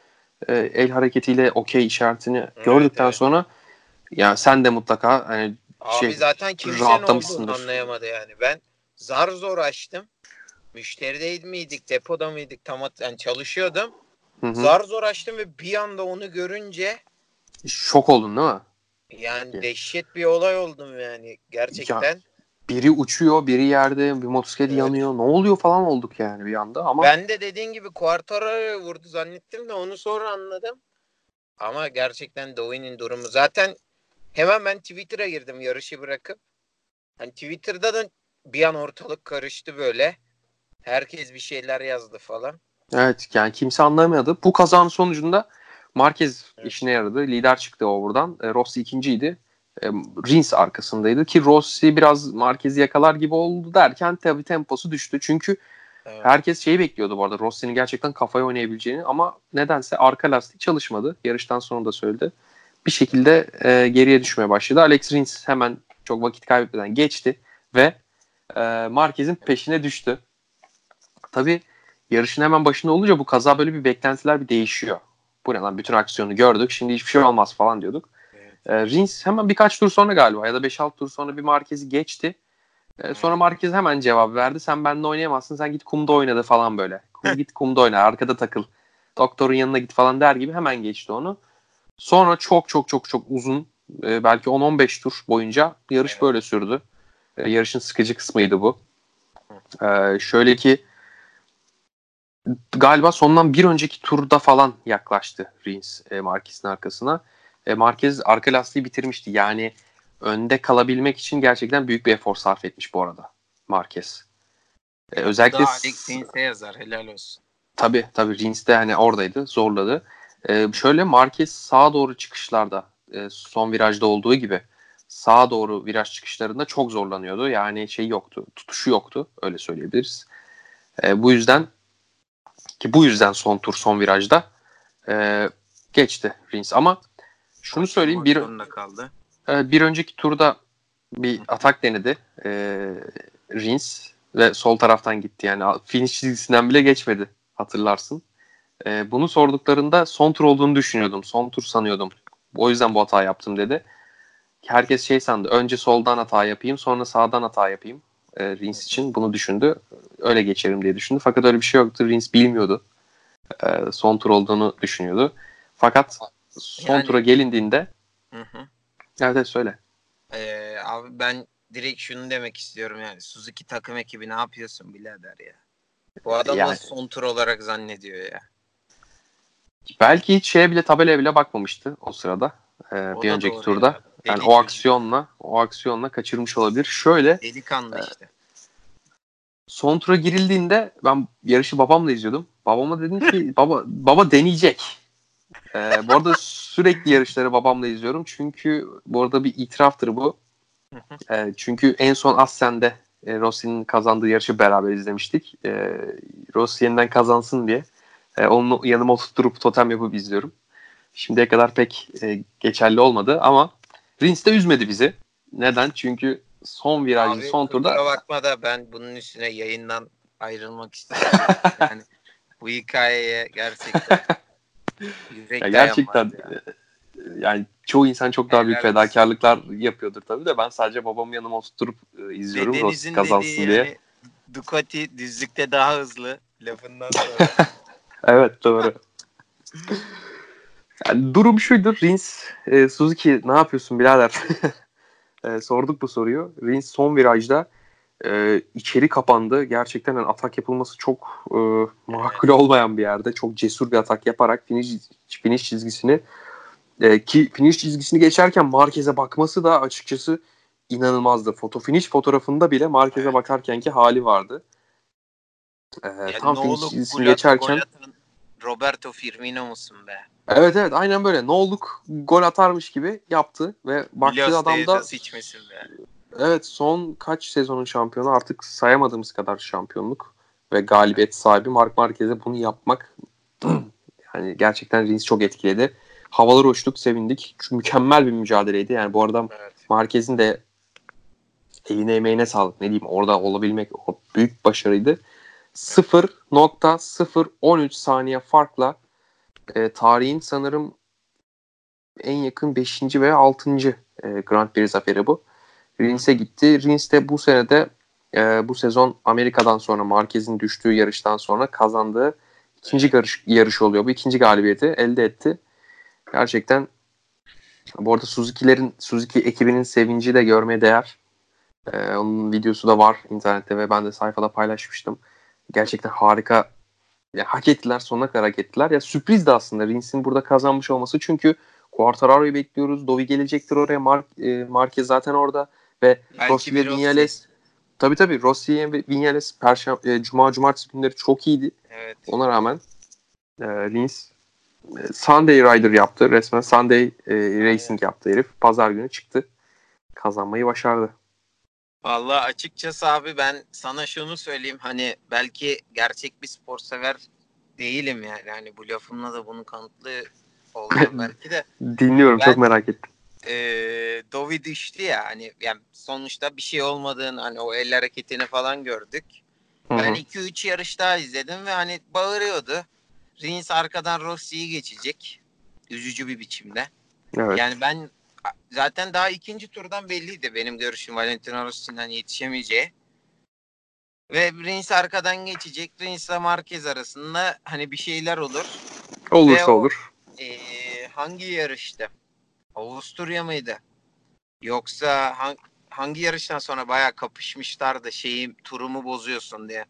e, el hareketiyle okey işaretini evet, gördükten evet. sonra ya sen de mutlaka hani Abi şey, zaten kimse ne olduğunu anlayamadı yani. Ben zar zor açtım. Müşterideydi miydik, depoda mıydık tam yani çalışıyordum. Hı hı. Zar zor açtım ve bir anda onu görünce şok oldun değil mi? Yani ya. dehşet bir olay oldum yani gerçekten. Ya, biri uçuyor, biri yerde, bir motosiklet evet. yanıyor. Ne oluyor falan olduk yani bir anda ama. Ben de dediğin gibi Quartararo vurdu zannettim de onu sonra anladım. Ama gerçekten Dovi'nin durumu zaten hemen ben Twitter'a girdim yarışı bırakıp. Hani Twitter'da da bir an ortalık karıştı böyle. Herkes bir şeyler yazdı falan. Evet yani kimse anlamadı. Bu kazanın sonucunda Marquez evet. işine yaradı. Lider çıktı o buradan. E, Rossi ikinciydi. E, Rins arkasındaydı ki Rossi biraz Marquez'i yakalar gibi oldu derken tabii temposu düştü. Çünkü evet. herkes şeyi bekliyordu bu arada Rossi'nin gerçekten kafaya oynayabileceğini ama nedense arka lastik çalışmadı. Yarıştan sonra da söyledi. Bir şekilde e, geriye düşmeye başladı. Alex Rins hemen çok vakit kaybetmeden geçti ve e, Marquez'in peşine düştü. Tabii yarışın hemen başında olunca bu kaza böyle bir beklentiler bir değişiyor. Bu ne lan bütün aksiyonu gördük şimdi hiçbir şey olmaz falan diyorduk. E, Rins hemen birkaç tur sonra galiba ya da 5-6 tur sonra bir Marquez'i geçti. E, sonra Marquez hemen cevap verdi. Sen benimle oynayamazsın. Sen git kumda oynadı falan böyle. Kum, git kumda oyna. Arkada takıl. Doktorun yanına git falan der gibi hemen geçti onu. Sonra çok çok çok çok uzun e, belki 10-15 tur boyunca yarış evet. böyle sürdü. E, yarışın sıkıcı kısmıydı bu. E, şöyle ki galiba sondan bir önceki turda falan yaklaştı Rins e, Marquez'in arkasına. E, Marquez arka lastiği bitirmişti. Yani önde kalabilmek için gerçekten büyük bir efor sarf etmiş bu arada Marquez. E, özellikle Daha Alex Rins'e yazar helal olsun. Tabii tabii Rins de hani oradaydı zorladı. E, şöyle Marquez sağa doğru çıkışlarda e, son virajda olduğu gibi sağa doğru viraj çıkışlarında çok zorlanıyordu. Yani şey yoktu, tutuşu yoktu öyle söyleyebiliriz. E, bu yüzden ki bu yüzden son tur son virajda e, geçti Rins. Ama şunu söyleyeyim bir, kaldı. E, bir önceki turda bir atak denedi e, Rins ve sol taraftan gitti. Yani finish çizgisinden bile geçmedi hatırlarsın. E, bunu sorduklarında son tur olduğunu düşünüyordum. Son tur sanıyordum. O yüzden bu hata yaptım dedi. Herkes şey sandı. Önce soldan hata yapayım sonra sağdan hata yapayım. E, Rins için bunu düşündü. Öyle geçerim diye düşündü. Fakat öyle bir şey yoktu. Rins bilmiyordu. E, son tur olduğunu düşünüyordu. Fakat son yani, tura gelindiğinde hı hı. Evet, evet söyle. Ee, abi ben direkt şunu demek istiyorum yani Suzuki takım ekibi ne yapıyorsun birader ya. Bu adam yani. son tur olarak zannediyor ya. Belki hiç şeye bile tabelaya bile bakmamıştı o sırada. Ee, bir önceki turda. Ya. Yani o aksiyonla o aksiyonla kaçırmış olabilir. Şöyle delikanlı e, işte. Son tura girildiğinde ben yarışı babamla izliyordum. Babama dedim ki baba baba deneyecek. Ee, bu arada sürekli yarışları babamla izliyorum. Çünkü bu arada bir itiraftır bu. E, çünkü en son Assen'de e, Rossi'nin kazandığı yarışı beraber izlemiştik. E, Rossi yeniden kazansın diye e, onu yanıma oturtup totem yapıp izliyorum. Şimdiye kadar pek e, geçerli olmadı ama Rins de üzmedi bizi. Neden? Çünkü son virajın Abi, son turda... Bakma da ben bunun üstüne yayından ayrılmak istiyorum. yani bu hikayeye gerçekten ya gerçekten ya. yani çoğu insan çok daha büyük fedakarlıklar yapıyordur tabii de ben sadece babamın yanıma oturup e, izliyorum Rossi kazansın diye. Yani, Ducati düzlükte daha hızlı lafından sonra. Evet doğru. Yani durum şuydu. Rins, e, Suzuki ne yapıyorsun birader? e, sorduk bu soruyu. Rins son virajda e, içeri kapandı. Gerçekten yani atak yapılması çok e, makul olmayan bir yerde. Çok cesur bir atak yaparak finish, finish çizgisini e, ki finish çizgisini geçerken Marquez'e bakması da açıkçası inanılmazdı. Foto finish fotoğrafında bile Marquez'e evet. bakarkenki hali vardı. E, yani tam finish çizgisini geçerken Roberto Firmino musun be? Evet evet aynen böyle. Ne olduk gol atarmış gibi yaptı ve baktığı adam da Evet son kaç sezonun şampiyonu artık sayamadığımız kadar şampiyonluk ve galibiyet sahibi Mark Marquez'e bunu yapmak yani gerçekten Rins çok etkiledi. Havalar uçtuk, sevindik. Çünkü mükemmel bir mücadeleydi. Yani bu arada evet. Marquez'in de eline emeğine sağlık. Ne diyeyim orada olabilmek o büyük başarıydı. 0.013 saniye farkla e, tarihin sanırım en yakın 5. veya 6. E, Grand Prix zaferi bu. Rins'e gitti. Rins de bu senede e, bu sezon Amerika'dan sonra Marquez'in düştüğü yarıştan sonra kazandığı ikinci yarış, yarış oluyor. Bu ikinci galibiyeti elde etti. Gerçekten bu arada Suzuki'lerin Suzuki ekibinin sevinci de görmeye değer. Ee, onun videosu da var internette ve ben de sayfada paylaşmıştım. Gerçekten harika. Ya, hak ettiler sonuna kadar hak ettiler. Ya sürpriz de aslında Rins'in burada kazanmış olması. Çünkü Quartararo'yu bekliyoruz. Dovi gelecektir oraya. Mar e, Marquez zaten orada. Ve Belki Rossi ve Vinales Tabii tabii Rossi ve Vinales Perşembe, e, Cuma Cumartesi günleri çok iyiydi. Evet. Ona rağmen e, Rins e, Sunday Rider yaptı. Resmen Sunday e, Racing yaptı herif. Pazar günü çıktı. Kazanmayı başardı. Vallahi açıkçası abi ben sana şunu söyleyeyim. Hani belki gerçek bir spor sever değilim yani. Hani bu lafımla da bunu kanıtlı olacağım belki de. Dinliyorum ben, çok merak ettim. E, Dovi düştü ya hani yani sonuçta bir şey olmadığını hani o el hareketini falan gördük. Hı-hı. Ben 2-3 yarış daha izledim ve hani bağırıyordu. Rins arkadan Rossi'yi geçecek. Üzücü bir biçimde. Evet. Yani ben zaten daha ikinci turdan belliydi benim görüşüm Valentino Rossi'nden yetişemeyeceği. Ve Rins arkadan geçecek. Rins ile Marquez arasında hani bir şeyler olur. Olursa Ve o, olur. E, hangi yarıştı? Avusturya mıydı? Yoksa hangi, hangi yarıştan sonra bayağı kapışmışlardı şeyi turumu bozuyorsun diye.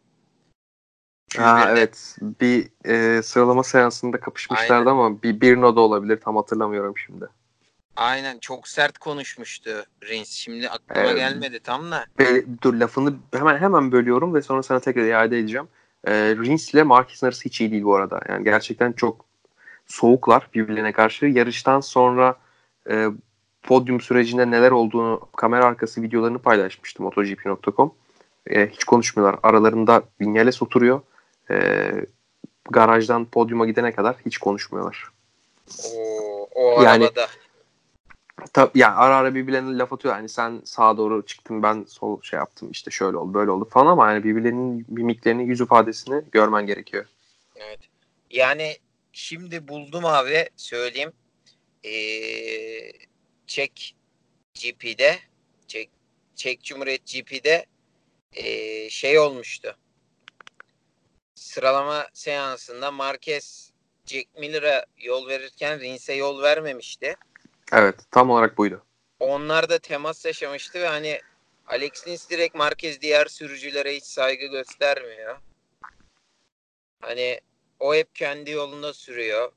Ha, evet. Bir e, sıralama seansında kapışmışlardı Aynen. ama bir bir noda olabilir. Tam hatırlamıyorum şimdi. Aynen. Çok sert konuşmuştu Rins. Şimdi aklıma ee, gelmedi tam da. Be, dur lafını hemen hemen bölüyorum ve sonra sana tekrar iade edeceğim. E, Rins ile Marquez'in arası hiç iyi değil bu arada. Yani gerçekten çok soğuklar birbirlerine karşı. Yarıştan sonra e, podyum sürecinde neler olduğunu kamera arkası videolarını paylaşmıştım MotoGP.com. E, hiç konuşmuyorlar. Aralarında Vinales oturuyor e, garajdan podyuma gidene kadar hiç konuşmuyorlar. O, o yani, arabada. Tab yani ara ara birbirlerine laf atıyor. Yani sen sağa doğru çıktın ben sol şey yaptım işte şöyle oldu böyle oldu falan ama yani birbirlerinin mimiklerini yüz ifadesini görmen gerekiyor. Evet. Yani şimdi buldum abi söyleyeyim. Ee, Çek GP'de Çek, Çek Cumhuriyet GP'de ee, şey olmuştu. Sıralama seansında Marquez Jack Miller'a yol verirken Rins'e yol vermemişti. Evet tam olarak buydu. Onlar da temas yaşamıştı ve hani Alex Rins direkt Marquez diğer sürücülere hiç saygı göstermiyor. Hani o hep kendi yolunda sürüyor.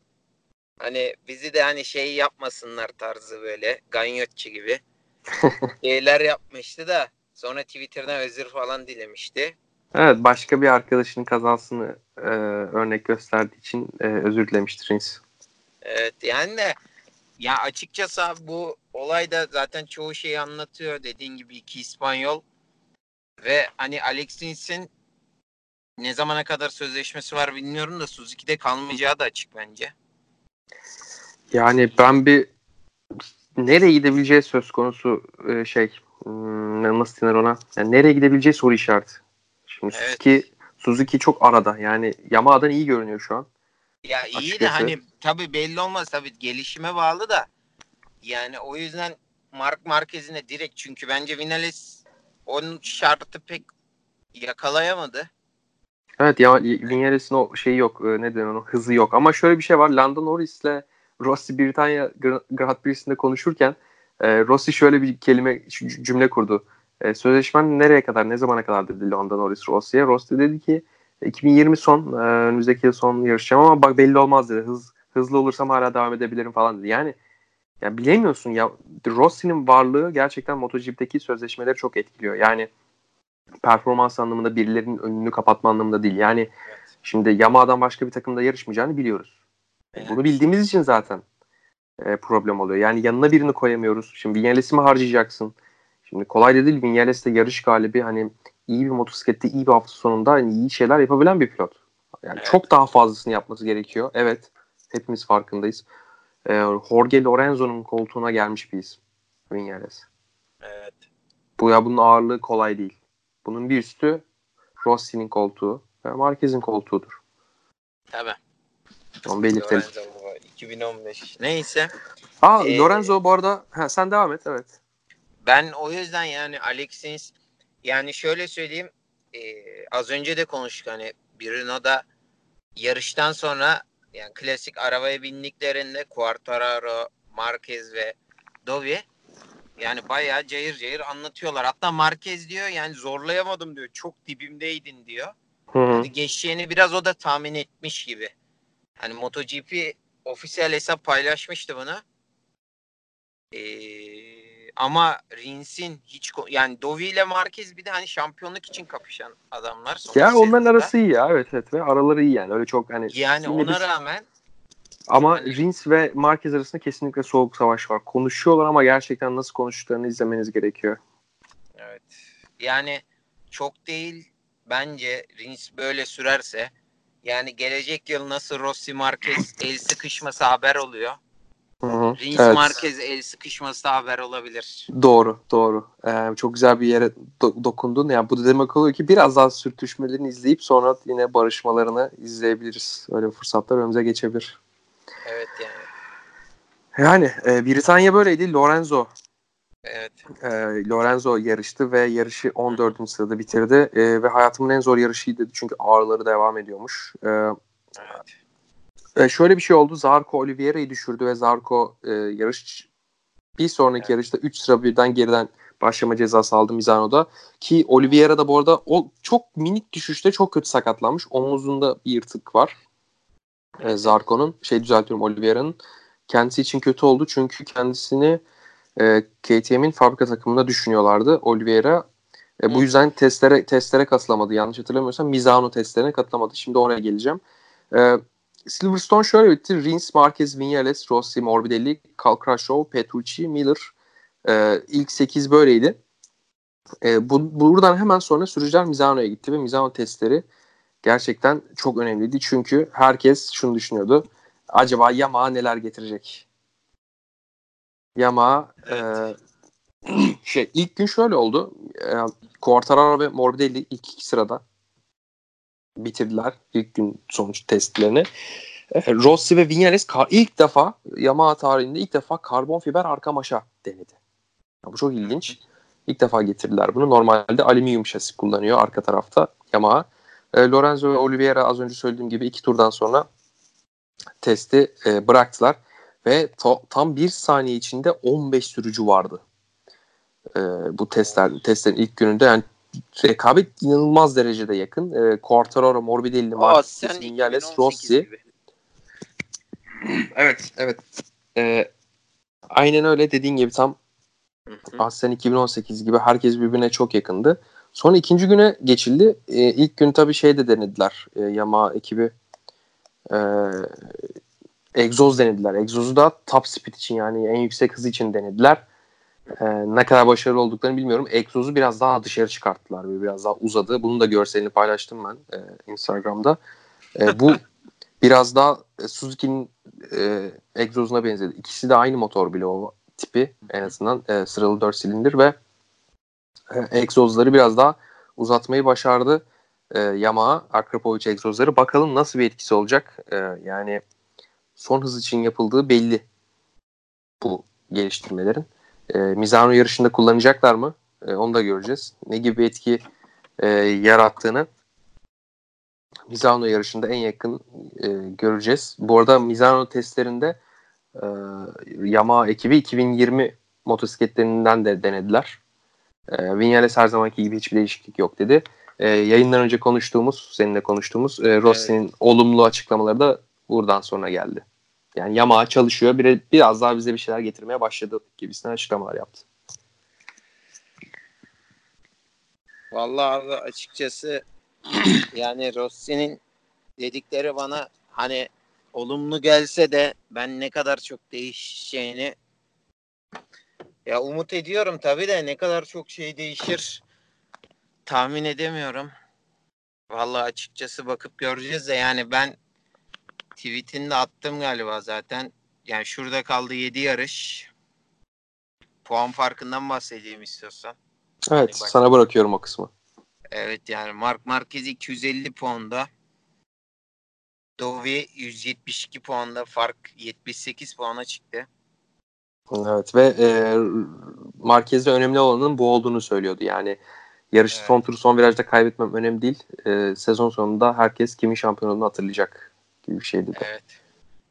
Hani bizi de hani şey yapmasınlar tarzı böyle ganyotçu gibi şeyler yapmıştı da sonra Twitter'dan özür falan dilemişti. Evet başka bir arkadaşının kazasını e, örnek gösterdiği için e, özür dilemiştir Rins. Evet yani de ya açıkçası abi bu olayda zaten çoğu şeyi anlatıyor. Dediğin gibi iki İspanyol ve hani Alex Rins'in ne zamana kadar sözleşmesi var bilmiyorum da Suzuki'de kalmayacağı da açık bence. Yani ben bir nereye gidebileceği söz konusu e, şey hmm, nasıl denir ona? Yani nereye gidebileceği soru işareti. Şimdi evet. Suzuki, Suzuki çok arada. Yani Yamaha'dan iyi görünüyor şu an. Ya iyi Açıkçası. de hani tabii belli olmaz tabii gelişime bağlı da yani o yüzden Mark Marquez'ine direkt çünkü bence Vinales onun şartı pek yakalayamadı. Evet ya Vinales'in o şeyi yok. E, ne denir onu hızı yok. Ama şöyle bir şey var. Lando Norris'le Rossi Britanya Grand Prix'sinde konuşurken e, Rossi şöyle bir kelime cümle kurdu. E, sözleşmen nereye kadar, ne zamana kadar dedi Lando Norris Rossi'ye. Rossi dedi ki 2020 son, e, önümüzdeki yıl son yarışacağım ama bak belli olmaz dedi. Hız, hızlı olursam hala devam edebilirim falan dedi. Yani ya bilemiyorsun ya Rossi'nin varlığı gerçekten MotoGP'deki sözleşmeleri çok etkiliyor. Yani performans anlamında birilerinin önünü kapatma anlamında değil. Yani evet. şimdi Yamaha'dan başka bir takımda yarışmayacağını biliyoruz. Evet. Bunu bildiğimiz için zaten e, problem oluyor. Yani yanına birini koyamıyoruz. Şimdi Vinales'i mi harcayacaksın? Şimdi kolay da değil. Vinales de yarış galibi hani iyi bir motosiklette iyi bir hafta sonunda hani iyi şeyler yapabilen bir pilot. Yani evet. çok daha fazlasını yapması gerekiyor. Evet. Hepimiz farkındayız. E, Jorge Lorenzo'nun koltuğuna gelmiş bir isim. Vinales. Evet. Bu ya bunun ağırlığı kolay değil. Bunun bir üstü Rossi'nin koltuğu ve Marquez'in koltuğudur. Tabii. Onu belirtelim. Lorenzo 2015. Neyse. Aa ee, Lorenzo bu arada ha, sen devam et evet. Ben o yüzden yani Alexis yani şöyle söyleyeyim e, az önce de konuştuk hani Bruno'da yarıştan sonra yani klasik arabaya bindiklerinde Quartararo, Marquez ve Dovi yani bayağı cayır cayır anlatıyorlar. Hatta Marquez diyor yani zorlayamadım diyor. Çok dibimdeydin diyor. Hı hı. Yani geçeceğini biraz o da tahmin etmiş gibi. Hani MotoGP ofisiyel hesap paylaşmıştı bunu. Ee, ama Rins'in hiç yani Dovi ile Marquez bir de hani şampiyonluk için kapışan adamlar. Ya onların arası iyi ya evet evet ve araları iyi yani öyle çok hani. Yani ona bir... rağmen ama yani... Rins ve Marquez arasında kesinlikle soğuk savaş var. Konuşuyorlar ama gerçekten nasıl konuştuklarını izlemeniz gerekiyor. Evet. Yani çok değil bence Rins böyle sürerse yani gelecek yıl nasıl Rossi Marquez el sıkışması haber oluyor. Hı Rins evet. Marquez el sıkışması haber olabilir. Doğru, doğru. Ee, çok güzel bir yere do- dokundun. Yani bu da demek oluyor ki biraz daha sürtüşmelerini izleyip sonra yine barışmalarını izleyebiliriz. Öyle fırsatlar önümüze geçebilir. Evet yani. Yani e, Britanya böyleydi. Lorenzo Evet. E, Lorenzo yarıştı ve yarışı 14. sırada bitirdi. E, ve hayatımın en zor yarışıydı çünkü ağrıları devam ediyormuş. E, evet. E, şöyle bir şey oldu. Zarco Oliveira'yı düşürdü ve Zarco e, yarış bir sonraki evet. yarışta 3 sıra birden geriden başlama cezası aldı Mizano'da. Ki Oliveira da bu arada o çok minik düşüşte çok kötü sakatlanmış. Omuzunda bir yırtık var. E, Zarco'nun. Şey düzeltiyorum Oliveira'nın. Kendisi için kötü oldu çünkü kendisini e, KTM'in fabrika takımında düşünüyorlardı. Oliveira e, bu yüzden testlere testlere katılamadı. Yanlış hatırlamıyorsam Mizano testlerine katılamadı. Şimdi oraya geleceğim. E, Silverstone şöyle bitti. Rins, Marquez, Vinales, Rossi, Morbidelli, Cal Crutchlow, Petrucci, Miller. E, ilk 8 böyleydi. E, bu, buradan hemen sonra sürücüler Mizano'ya gitti ve Mizano testleri gerçekten çok önemliydi. Çünkü herkes şunu düşünüyordu. acaba Yamaha neler getirecek? Yamaha Evet. e, şey ilk gün şöyle oldu. E, Quartararo ve Morbidelli ilk iki sırada bitirdiler ilk gün sonuç testlerini. E, Rossi ve Vinales ilk defa Yamaha tarihinde ilk defa karbon fiber arka maşa denedi. Ya bu çok ilginç. İlk defa getirdiler bunu. Normalde alüminyum şasi kullanıyor arka tarafta Yamaha. E, Lorenzo ve Oliveira az önce söylediğim gibi iki turdan sonra testi e, bıraktılar ve to- tam bir saniye içinde 15 sürücü vardı. E, bu testler testlerin ilk gününde yani rekabet inanılmaz derecede yakın. E, Quartararo, Morbidelli, Marquez, sen Vinales, 2018 Rossi. gibi. Evet, evet. E, aynen öyle dediğin gibi tam Hı hı. Aslen 2018 gibi herkes birbirine çok yakındı. Sonra ikinci güne geçildi. E, ilk gün tabii şey de denediler. E, Yamaha ekibi e, egzoz denediler. Egzozu da top speed için yani en yüksek hız için denediler. E, ne kadar başarılı olduklarını bilmiyorum. Egzozu biraz daha dışarı çıkarttılar. Biraz daha uzadı. Bunun da görselini paylaştım ben e, Instagram'da. E, bu biraz daha e, Suzuki'nin e, egzozuna benzedi. İkisi de aynı motor bile o tipi en azından e, sıralı 4 silindir ve e, egzozları biraz daha uzatmayı başardı e, Yamaha Akrapovic egzozları. Bakalım nasıl bir etkisi olacak. E, yani son hız için yapıldığı belli bu geliştirmelerin. E, Mizano yarışında kullanacaklar mı? E, onu da göreceğiz. Ne gibi etki e, yarattığını Mizano yarışında en yakın e, göreceğiz. Bu arada Mizano testlerinde e, Yamaha ekibi 2020 motosikletlerinden de denediler. E, Vinales her zamanki gibi hiçbir değişiklik yok dedi. E, yayından önce konuştuğumuz, seninle konuştuğumuz e, Rossi'nin olumlu açıklamaları da buradan sonra geldi. Yani Yamaha çalışıyor. Bir, biraz daha bize bir şeyler getirmeye başladı gibisinden açıklamalar yaptı. Vallahi açıkçası yani Rossi'nin dedikleri bana hani olumlu gelse de ben ne kadar çok değişeceğini ya umut ediyorum tabii de ne kadar çok şey değişir tahmin edemiyorum. Vallahi açıkçası bakıp göreceğiz de yani ben tweetini de attım galiba zaten. Yani şurada kaldı 7 yarış. Puan farkından bahsedeyim istiyorsan. Evet, bak- sana bırakıyorum o kısmı. Evet yani Mark Marquez 250 puanda. Dovi 172 puanda fark 78 puana çıktı. Evet ve e, Marquez'de önemli olanın bu olduğunu söylüyordu. Yani yarışı Evet. son turu son virajda kaybetmem önemli değil. E, sezon sonunda herkes kimin şampiyon olduğunu hatırlayacak gibi bir şeydi de. Evet.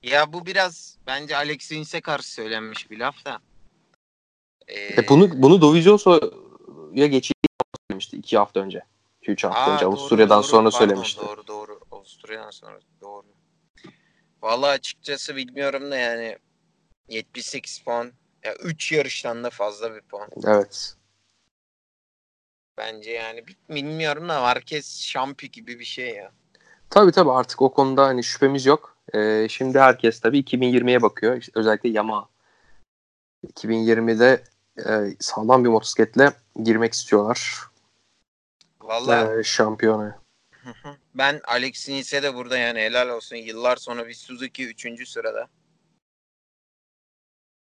Ya bu biraz bence Alex Rins'e karşı söylenmiş bir laf da. Ee, E, bunu bunu Dovizioso'ya geçtiği söylemişti iki hafta önce. 2-3 hafta Aa, önce Avusturya'dan doğru, sonra pardon, söylemişti. Doğru doğru. Avusturya'dan sonra doğru. Vallahi açıkçası bilmiyorum da yani 78 puan. Ya 3 yarıştan da fazla bir puan. Evet. Bence yani bi- bilmiyorum da Marquez şampi gibi bir şey ya. Tabii tabii artık o konuda hani şüphemiz yok. E, şimdi herkes tabii 2020'ye bakıyor. İşte özellikle Yamaha. 2020'de e, sağlam bir motosikletle girmek istiyorlar. Vallahi E, şampiyona. Hı hı. Ben Alex Nins'e de burada yani helal olsun. Yıllar sonra bir Suzuki 3. sırada.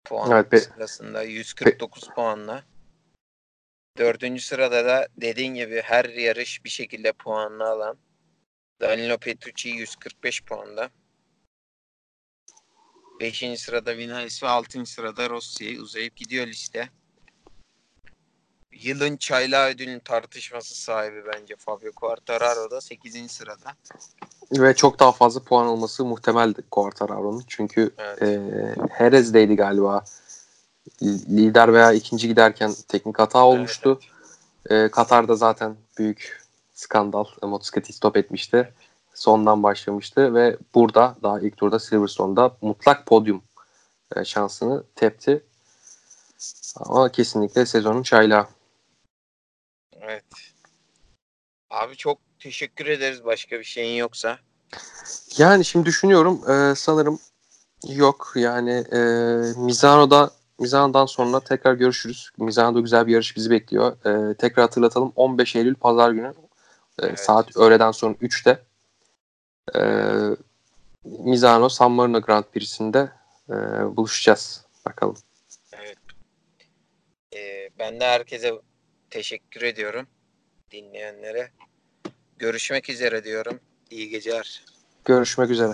Puan Evet, be- sırasında 149 puanla. 4. sırada da dediğin gibi her yarış bir şekilde puanlı alan Danilo Petrucci 145 puanda. 5. sırada Vinales ve 6. sırada Rossi uzayıp gidiyor liste. Yılın çaylağı ödülünün tartışması sahibi bence Fabio Quartararo da 8. sırada. Ve çok daha fazla puan alması muhtemeldi Quartararo'nun. Çünkü Evet. e, Jerez'deydi galiba. Li- Lider veya ikinci giderken teknik hata olmuştu. E, Katar'da zaten büyük skandal. Motosikleti stop etmişti. Sondan başlamıştı ve burada daha ilk turda Silverstone'da mutlak podyum e, şansını tepti. Ama kesinlikle sezonun çaylağı. Evet. Abi çok teşekkür ederiz başka bir şeyin yoksa. Yani şimdi düşünüyorum e, sanırım yok. Yani e, Mizano'da Mizano'dan sonra tekrar görüşürüz. Mizano'da güzel bir yarış bizi bekliyor. E, tekrar hatırlatalım 15 Eylül Pazar günü Evet. saat öğleden sonra 3'te e, Misano San Marino Grand Prix'sinde e, buluşacağız. Bakalım. Evet. Ee, ben de herkese teşekkür ediyorum. Dinleyenlere. Görüşmek üzere diyorum. İyi geceler. Görüşmek üzere.